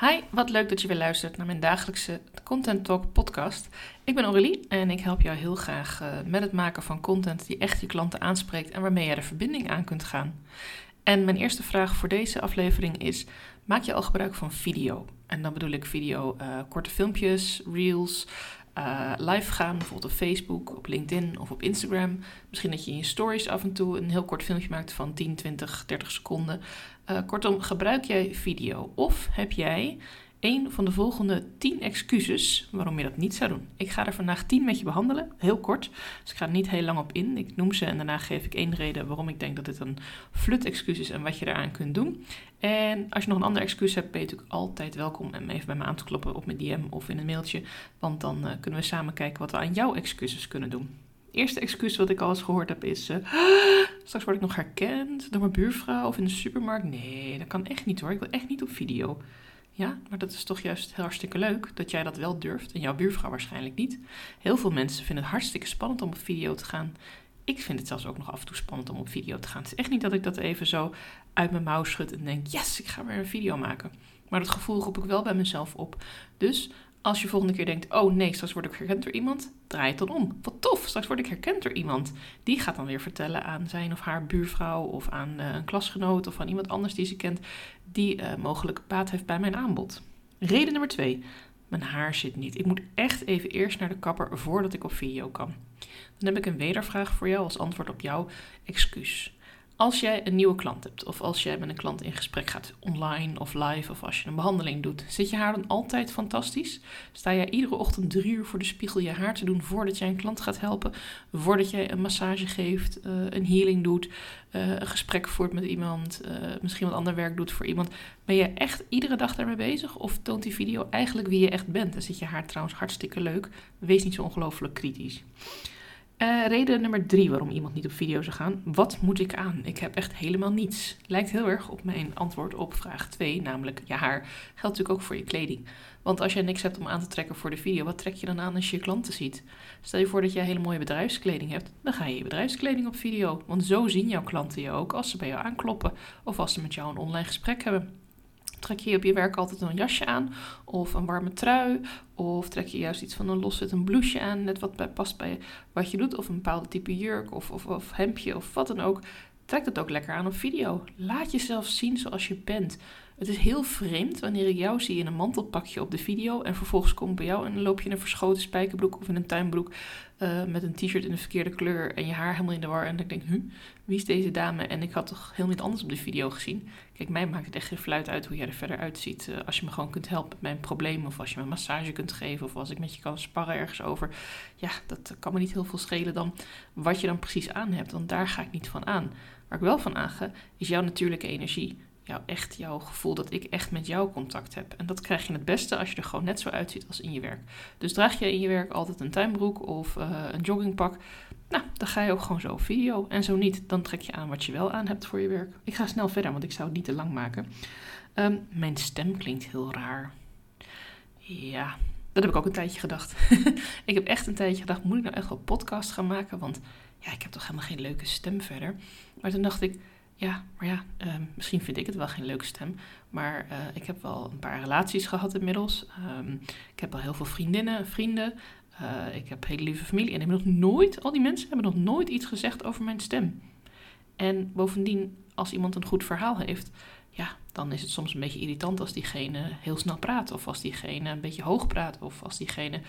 Hi, wat leuk dat je weer luistert naar mijn dagelijkse Content Talk podcast. Ik ben Aurélie en ik help jou heel graag uh, met het maken van content die echt je klanten aanspreekt en waarmee jij de verbinding aan kunt gaan. En mijn eerste vraag voor deze aflevering is: maak je al gebruik van video? En dan bedoel ik video, uh, korte filmpjes, reels, uh, live gaan, bijvoorbeeld op Facebook, op LinkedIn of op Instagram. Misschien dat je in je stories af en toe een heel kort filmpje maakt van 10, 20, 30 seconden. Uh, kortom, gebruik jij video of heb jij van de volgende 10 excuses waarom je dat niet zou doen. Ik ga er vandaag 10 met je behandelen, heel kort. Dus ik ga er niet heel lang op in. Ik noem ze en daarna geef ik één reden waarom ik denk dat dit een flut excuus is en wat je eraan kunt doen. En als je nog een ander excuus hebt, ben je natuurlijk altijd welkom om even bij me aan te kloppen op mijn DM of in een mailtje. Want dan uh, kunnen we samen kijken wat we aan jouw excuses kunnen doen. Eerste excuus wat ik al eens gehoord heb is: uh, straks word ik nog herkend door mijn buurvrouw of in de supermarkt. Nee, dat kan echt niet hoor. Ik wil echt niet op video. Ja, maar dat is toch juist hartstikke leuk dat jij dat wel durft en jouw buurvrouw waarschijnlijk niet. Heel veel mensen vinden het hartstikke spannend om op video te gaan. Ik vind het zelfs ook nog af en toe spannend om op video te gaan. Het is echt niet dat ik dat even zo uit mijn mouw schud en denk: yes, ik ga weer een video maken. Maar dat gevoel roep ik wel bij mezelf op. Dus als je volgende keer denkt: oh nee, straks word ik herkend door iemand, draai het dan om. Wat tof, straks word ik herkend door iemand. Die gaat dan weer vertellen aan zijn of haar buurvrouw of aan uh, een klasgenoot of aan iemand anders die ze kent, die uh, mogelijk baat heeft bij mijn aanbod. Reden nummer twee. Mijn haar zit niet. Ik moet echt even eerst naar de kapper voordat ik op video kan. Dan heb ik een wedervraag voor jou als antwoord op jouw excuus. Als jij een nieuwe klant hebt, of als jij met een klant in gesprek gaat, online of live, of als je een behandeling doet, zit je haar dan altijd fantastisch? Sta jij iedere ochtend drie uur voor de spiegel je haar te doen voordat jij een klant gaat helpen, voordat jij een massage geeft, uh, een healing doet, uh, een gesprek voert met iemand, uh, misschien wat ander werk doet voor iemand? Ben je echt iedere dag daarmee bezig? Of toont die video eigenlijk wie je echt bent? Dan zit je haar trouwens hartstikke leuk. Wees niet zo ongelooflijk kritisch. Uh, reden nummer drie waarom iemand niet op video zou gaan. Wat moet ik aan? Ik heb echt helemaal niets. Lijkt heel erg op mijn antwoord op vraag 2, namelijk je haar. Geldt natuurlijk ook voor je kleding. Want als jij niks hebt om aan te trekken voor de video, wat trek je dan aan als je je klanten ziet? Stel je voor dat jij hele mooie bedrijfskleding hebt, dan ga je je bedrijfskleding op video. Want zo zien jouw klanten je ook als ze bij jou aankloppen of als ze met jou een online gesprek hebben. Trek je op je werk altijd een jasje aan of een warme trui? Of trek je juist iets van een loszittend blouseje aan, net wat bij, past bij wat je doet? Of een bepaalde type jurk of, of, of hemdje of wat dan ook. Trek dat ook lekker aan op video. Laat jezelf zien zoals je bent. Het is heel vreemd wanneer ik jou zie in een mantelpakje op de video en vervolgens kom ik bij jou en loop je in een verschoten spijkerbroek of in een tuinbroek uh, met een t-shirt in de verkeerde kleur en je haar helemaal in de war. En ik denk, hu, wie is deze dame? En ik had toch helemaal niet anders op de video gezien. Kijk, mij maakt het echt geen fluit uit hoe jij er verder uitziet. Uh, als je me gewoon kunt helpen met mijn probleem of als je me een massage kunt geven of als ik met je kan sparren ergens over. Ja, dat kan me niet heel veel schelen dan wat je dan precies aan hebt, want daar ga ik niet van aan. Waar ik wel van aanga is jouw natuurlijke energie jou echt jouw gevoel dat ik echt met jou contact heb. En dat krijg je het beste als je er gewoon net zo uitziet als in je werk. Dus draag je in je werk altijd een tuinbroek of uh, een joggingpak. Nou, dan ga je ook gewoon zo video. En zo niet, dan trek je aan wat je wel aan hebt voor je werk. Ik ga snel verder, want ik zou het niet te lang maken. Um, mijn stem klinkt heel raar. Ja, dat heb ik ook een tijdje gedacht. ik heb echt een tijdje gedacht, moet ik nou echt wel podcast gaan maken? Want ja, ik heb toch helemaal geen leuke stem verder. Maar toen dacht ik, ja, maar ja, uh, misschien vind ik het wel geen leuke stem. Maar uh, ik heb wel een paar relaties gehad inmiddels. Um, ik heb al heel veel vriendinnen, vrienden. Uh, ik heb hele lieve familie. En hebben nog nooit, al die mensen hebben nog nooit iets gezegd over mijn stem. En bovendien, als iemand een goed verhaal heeft, ja, dan is het soms een beetje irritant als diegene heel snel praat. Of als diegene een beetje hoog praat. Of als diegene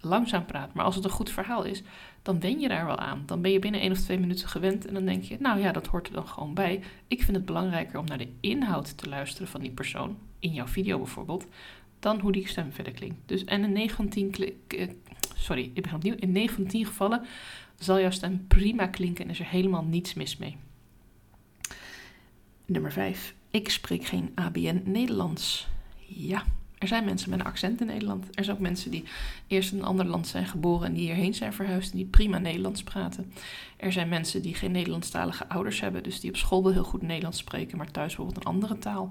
langzaam praat. Maar als het een goed verhaal is, dan wen je daar wel aan. Dan ben je binnen één of twee minuten gewend en dan denk je, nou ja, dat hoort er dan gewoon bij. Ik vind het belangrijker om naar de inhoud te luisteren van die persoon, in jouw video bijvoorbeeld, dan hoe die stem verder klinkt. Dus en in 19 eh, sorry, ik begin opnieuw. In 9 van 10 gevallen zal jouw stem prima klinken en is er helemaal niets mis mee. Nummer 5. Ik spreek geen ABN Nederlands. Ja, er zijn mensen met een accent in Nederland. Er zijn ook mensen die eerst in een ander land zijn geboren en die hierheen zijn verhuisd en die prima Nederlands praten. Er zijn mensen die geen Nederlandstalige ouders hebben, dus die op school wel heel goed Nederlands spreken, maar thuis bijvoorbeeld een andere taal.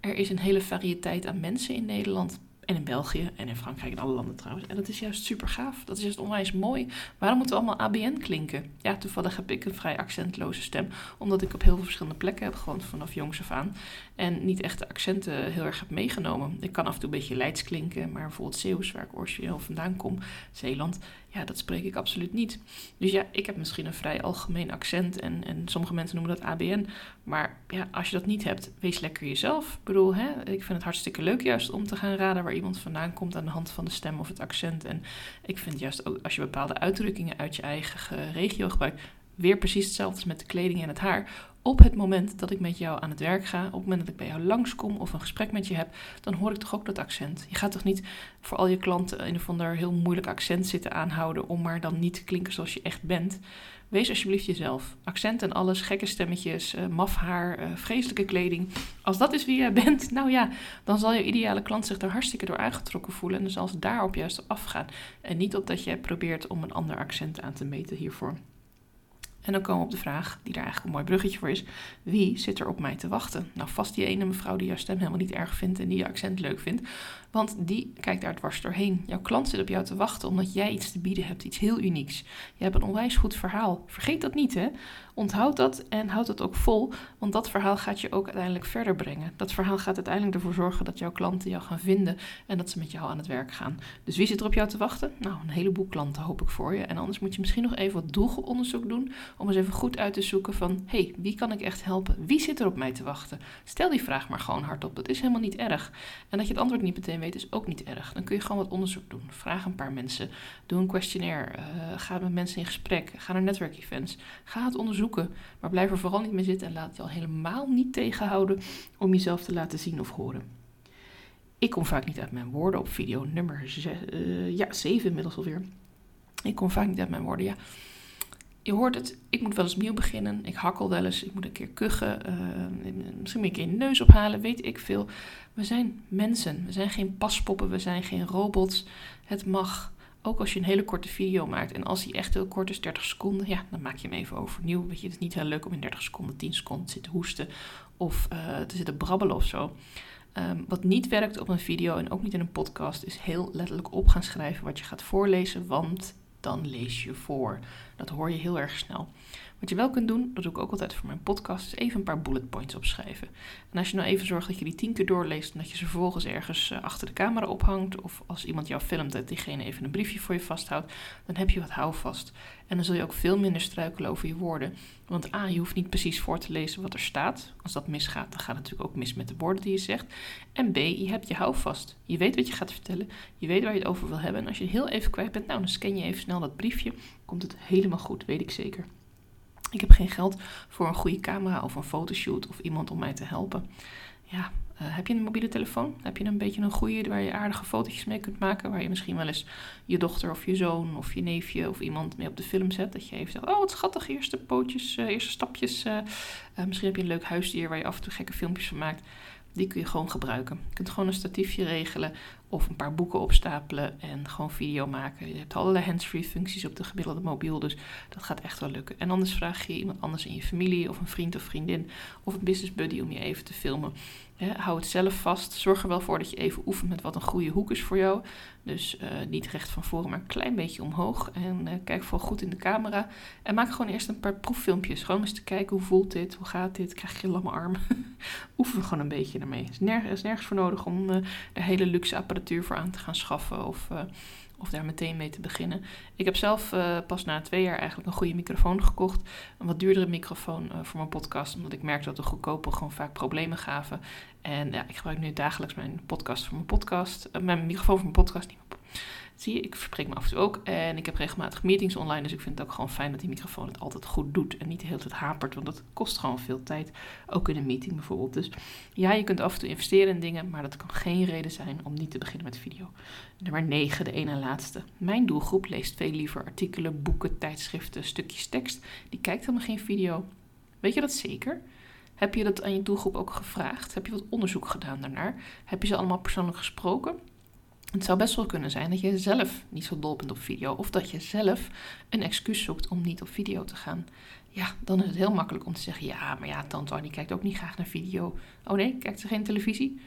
Er is een hele variëteit aan mensen in Nederland. En in België en in Frankrijk en alle landen trouwens. En dat is juist super gaaf. Dat is juist onwijs mooi. Waarom moeten we allemaal ABN klinken? Ja, toevallig heb ik een vrij accentloze stem. Omdat ik op heel veel verschillende plekken heb gewoond vanaf jongs af aan. En niet echt de accenten heel erg heb meegenomen. Ik kan af en toe een beetje Leids klinken. Maar bijvoorbeeld Zeeuws, waar ik origineel vandaan kom, Zeeland. Ja, dat spreek ik absoluut niet. Dus ja, ik heb misschien een vrij algemeen accent. En, en sommige mensen noemen dat ABN. Maar ja, als je dat niet hebt, wees lekker jezelf. Ik bedoel, hè, ik vind het hartstikke leuk juist om te gaan raden waar iemand vandaan komt aan de hand van de stem of het accent. En ik vind juist ook als je bepaalde uitdrukkingen uit je eigen regio gebruikt, weer precies hetzelfde als met de kleding en het haar. Op het moment dat ik met jou aan het werk ga, op het moment dat ik bij jou langskom of een gesprek met je heb, dan hoor ik toch ook dat accent. Je gaat toch niet voor al je klanten een of ander heel moeilijk accent zitten aanhouden om maar dan niet te klinken zoals je echt bent. Wees alsjeblieft jezelf. Accent en alles, gekke stemmetjes, uh, maf haar, uh, vreselijke kleding. Als dat is wie jij bent, nou ja, dan zal je ideale klant zich er hartstikke door aangetrokken voelen. En dan zal ze daarop juist afgaan. En niet op dat jij probeert om een ander accent aan te meten hiervoor. En dan komen we op de vraag, die daar eigenlijk een mooi bruggetje voor is. Wie zit er op mij te wachten? Nou, vast die ene mevrouw die jouw stem helemaal niet erg vindt en die je accent leuk vindt. Want die kijkt daar dwars doorheen. Jouw klant zit op jou te wachten omdat jij iets te bieden hebt, iets heel unieks. Je hebt een onwijs goed verhaal. Vergeet dat niet, hè? Onthoud dat en houd het ook vol, want dat verhaal gaat je ook uiteindelijk verder brengen. Dat verhaal gaat uiteindelijk ervoor zorgen dat jouw klanten jou gaan vinden en dat ze met jou aan het werk gaan. Dus wie zit er op jou te wachten? Nou, een heleboel klanten hoop ik voor je. En anders moet je misschien nog even wat doelgroeponderzoek doen om eens even goed uit te zoeken van, hey, wie kan ik echt helpen? Wie zit er op mij te wachten? Stel die vraag maar gewoon hardop. Dat is helemaal niet erg. En dat je het antwoord niet meteen weet is ook niet erg. Dan kun je gewoon wat onderzoek doen. Vraag een paar mensen. Doe een questionnaire. Uh, ga met mensen in gesprek. Ga naar netwerkevents. Ga het onderzoeken maar blijf er vooral niet mee zitten en laat je al helemaal niet tegenhouden om jezelf te laten zien of horen. Ik kom vaak niet uit mijn woorden op video nummer uh, ja, 7 inmiddels alweer. Ik kom vaak niet uit mijn woorden, ja. Je hoort het, ik moet wel eens nieuw beginnen. Ik hakkel wel eens, ik moet een keer kuchen. Uh, misschien een keer een neus ophalen, weet ik veel. We zijn mensen, we zijn geen paspoppen, we zijn geen robots. Het mag ook als je een hele korte video maakt en als die echt heel kort is, 30 seconden, ja, dan maak je hem even overnieuw. Weet je, het is niet heel leuk om in 30 seconden, 10 seconden te zitten hoesten of uh, te zitten brabbelen of zo. Um, wat niet werkt op een video en ook niet in een podcast, is heel letterlijk op gaan schrijven wat je gaat voorlezen, want dan lees je voor. Dat hoor je heel erg snel. Wat je wel kunt doen, dat doe ik ook altijd voor mijn podcast, is even een paar bullet points opschrijven. En als je nou even zorgt dat je die tien keer doorleest en dat je ze vervolgens ergens eh, achter de camera ophangt, of als iemand jou filmt, dat diegene even een briefje voor je vasthoudt, dan heb je wat houvast. En dan zul je ook veel minder struikelen over je woorden. Want A, je hoeft niet precies voor te lezen wat er staat. Als dat misgaat, dan gaat het natuurlijk ook mis met de woorden die je zegt. En B, je hebt je houvast. Je weet wat je gaat vertellen. Je weet waar je het over wil hebben. En als je heel even kwijt bent, nou, dan scan je even snel dat briefje. Komt het helemaal goed, weet ik zeker. Ik heb geen geld voor een goede camera of een fotoshoot of iemand om mij te helpen. Ja, uh, heb je een mobiele telefoon? Heb je een beetje een goede waar je aardige fotootjes mee kunt maken? Waar je misschien wel eens je dochter of je zoon of je neefje of iemand mee op de film zet. Dat je even zegt, oh wat schattig, eerste pootjes, uh, eerste stapjes. Uh, misschien heb je een leuk huisdier waar je af en toe gekke filmpjes van maakt. Die kun je gewoon gebruiken. Je kunt gewoon een statiefje regelen of een paar boeken opstapelen en gewoon video maken. Je hebt allerlei hands-free functies op de gemiddelde mobiel, dus dat gaat echt wel lukken. En anders vraag je iemand anders in je familie of een vriend of vriendin of een business buddy om je even te filmen. hou het zelf vast. Zorg er wel voor dat je even oefent met wat een goede hoek is voor jou. Dus uh, niet recht van voren, maar een klein beetje omhoog. En uh, kijk vooral goed in de camera. En maak gewoon eerst een paar proeffilmpjes. Gewoon eens te kijken hoe voelt dit, hoe gaat dit, krijg je lamme armen. Oefen gewoon een beetje ermee. Er is, nergens, voor nodig om uh, hele luxe apparaat voor aan te gaan schaffen of, uh, of daar meteen mee te beginnen. Ik heb zelf uh, pas na twee jaar eigenlijk een goede microfoon gekocht. Een wat duurdere microfoon uh, voor mijn podcast, omdat ik merkte dat de goedkope gewoon vaak problemen gaven. En ja, ik gebruik nu dagelijks mijn podcast voor mijn podcast, mijn microfoon voor mijn podcast, niet Zie je, ik spreek me af en toe ook. En ik heb regelmatig meetings online. Dus ik vind het ook gewoon fijn dat die microfoon het altijd goed doet. En niet de hele tijd hapert. Want dat kost gewoon veel tijd. Ook in een meeting bijvoorbeeld. Dus ja, je kunt af en toe investeren in dingen. Maar dat kan geen reden zijn om niet te beginnen met video. Nummer 9, de ene laatste. Mijn doelgroep leest veel liever artikelen, boeken, tijdschriften, stukjes tekst. Die kijkt helemaal geen video. Weet je dat zeker? Heb je dat aan je doelgroep ook gevraagd? Heb je wat onderzoek gedaan daarnaar? Heb je ze allemaal persoonlijk gesproken? Het zou best wel kunnen zijn dat je zelf niet zo dol bent op video. Of dat je zelf een excuus zoekt om niet op video te gaan. Ja, dan is het heel makkelijk om te zeggen: ja, maar ja, tante Annie kijkt ook niet graag naar video. Oh nee, kijkt ze geen televisie?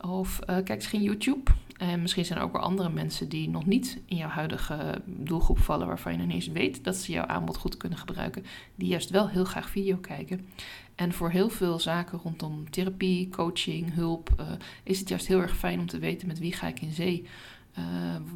Of uh, kijkt ze geen YouTube? En misschien zijn er ook wel andere mensen die nog niet in jouw huidige doelgroep vallen, waarvan je ineens weet dat ze jouw aanbod goed kunnen gebruiken, die juist wel heel graag video kijken. En voor heel veel zaken rondom therapie, coaching, hulp, uh, is het juist heel erg fijn om te weten met wie ga ik in zee. Uh,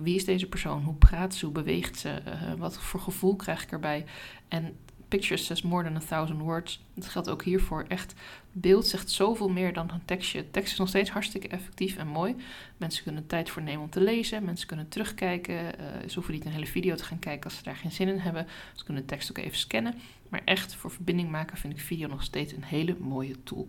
wie is deze persoon? Hoe praat ze? Hoe beweegt ze? Wat voor gevoel krijg ik erbij? En pictures says more than a thousand words. Dat geldt ook hiervoor. Echt, beeld zegt zoveel meer dan een tekstje. Tekst is nog steeds hartstikke effectief en mooi. Mensen kunnen tijd voor nemen om te lezen. Mensen kunnen terugkijken. Uh, ze hoeven niet een hele video te gaan kijken als ze daar geen zin in hebben. Ze kunnen de tekst ook even scannen. Maar echt, voor verbinding maken vind ik video nog steeds een hele mooie tool.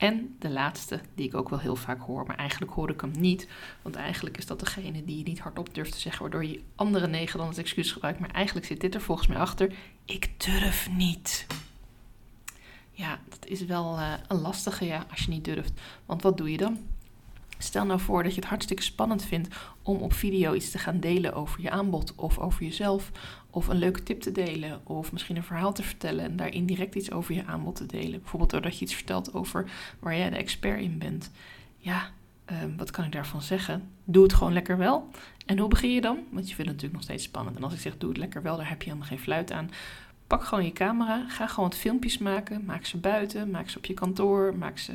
En de laatste, die ik ook wel heel vaak hoor, maar eigenlijk hoor ik hem niet. Want eigenlijk is dat degene die je niet hardop durft te zeggen, waardoor je andere negen dan het excuus gebruikt. Maar eigenlijk zit dit er volgens mij achter. Ik durf niet. Ja, dat is wel uh, een lastige ja, als je niet durft. Want wat doe je dan? Stel nou voor dat je het hartstikke spannend vindt om op video iets te gaan delen over je aanbod of over jezelf. Of een leuke tip te delen of misschien een verhaal te vertellen en daar indirect iets over je aanbod te delen. Bijvoorbeeld doordat je iets vertelt over waar jij de expert in bent. Ja, uh, wat kan ik daarvan zeggen? Doe het gewoon lekker wel. En hoe begin je dan? Want je vindt het natuurlijk nog steeds spannend. En als ik zeg doe het lekker wel, daar heb je helemaal geen fluit aan. Pak gewoon je camera, ga gewoon wat filmpjes maken. Maak ze buiten, maak ze op je kantoor, maak ze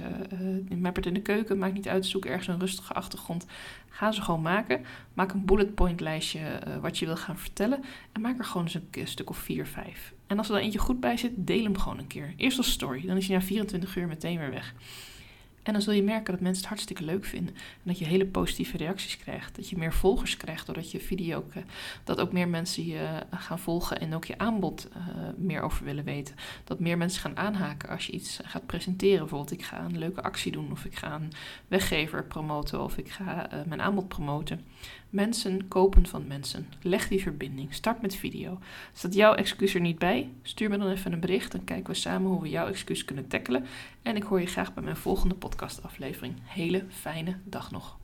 het in de keuken. Maakt niet uit, zoek ergens een rustige achtergrond. Ga ze gewoon maken. Maak een bullet point lijstje uh, wat je wil gaan vertellen. En maak er gewoon eens een, een stuk of vier, vijf. En als er dan eentje goed bij zit, deel hem gewoon een keer. Eerst als story, dan is hij na 24 uur meteen weer weg. En dan zul je merken dat mensen het hartstikke leuk vinden. En dat je hele positieve reacties krijgt. Dat je meer volgers krijgt doordat je video. ook Dat ook meer mensen je gaan volgen en ook je aanbod uh, meer over willen weten. Dat meer mensen gaan aanhaken als je iets gaat presenteren. Bijvoorbeeld, ik ga een leuke actie doen. Of ik ga een weggever promoten. Of ik ga mijn aanbod promoten. Mensen kopen van mensen. Leg die verbinding. Start met video. Staat jouw excuus er niet bij? Stuur me dan even een bericht. Dan kijken we samen hoe we jouw excuus kunnen tackelen. En ik hoor je graag bij mijn volgende podcastaflevering. Hele fijne dag nog.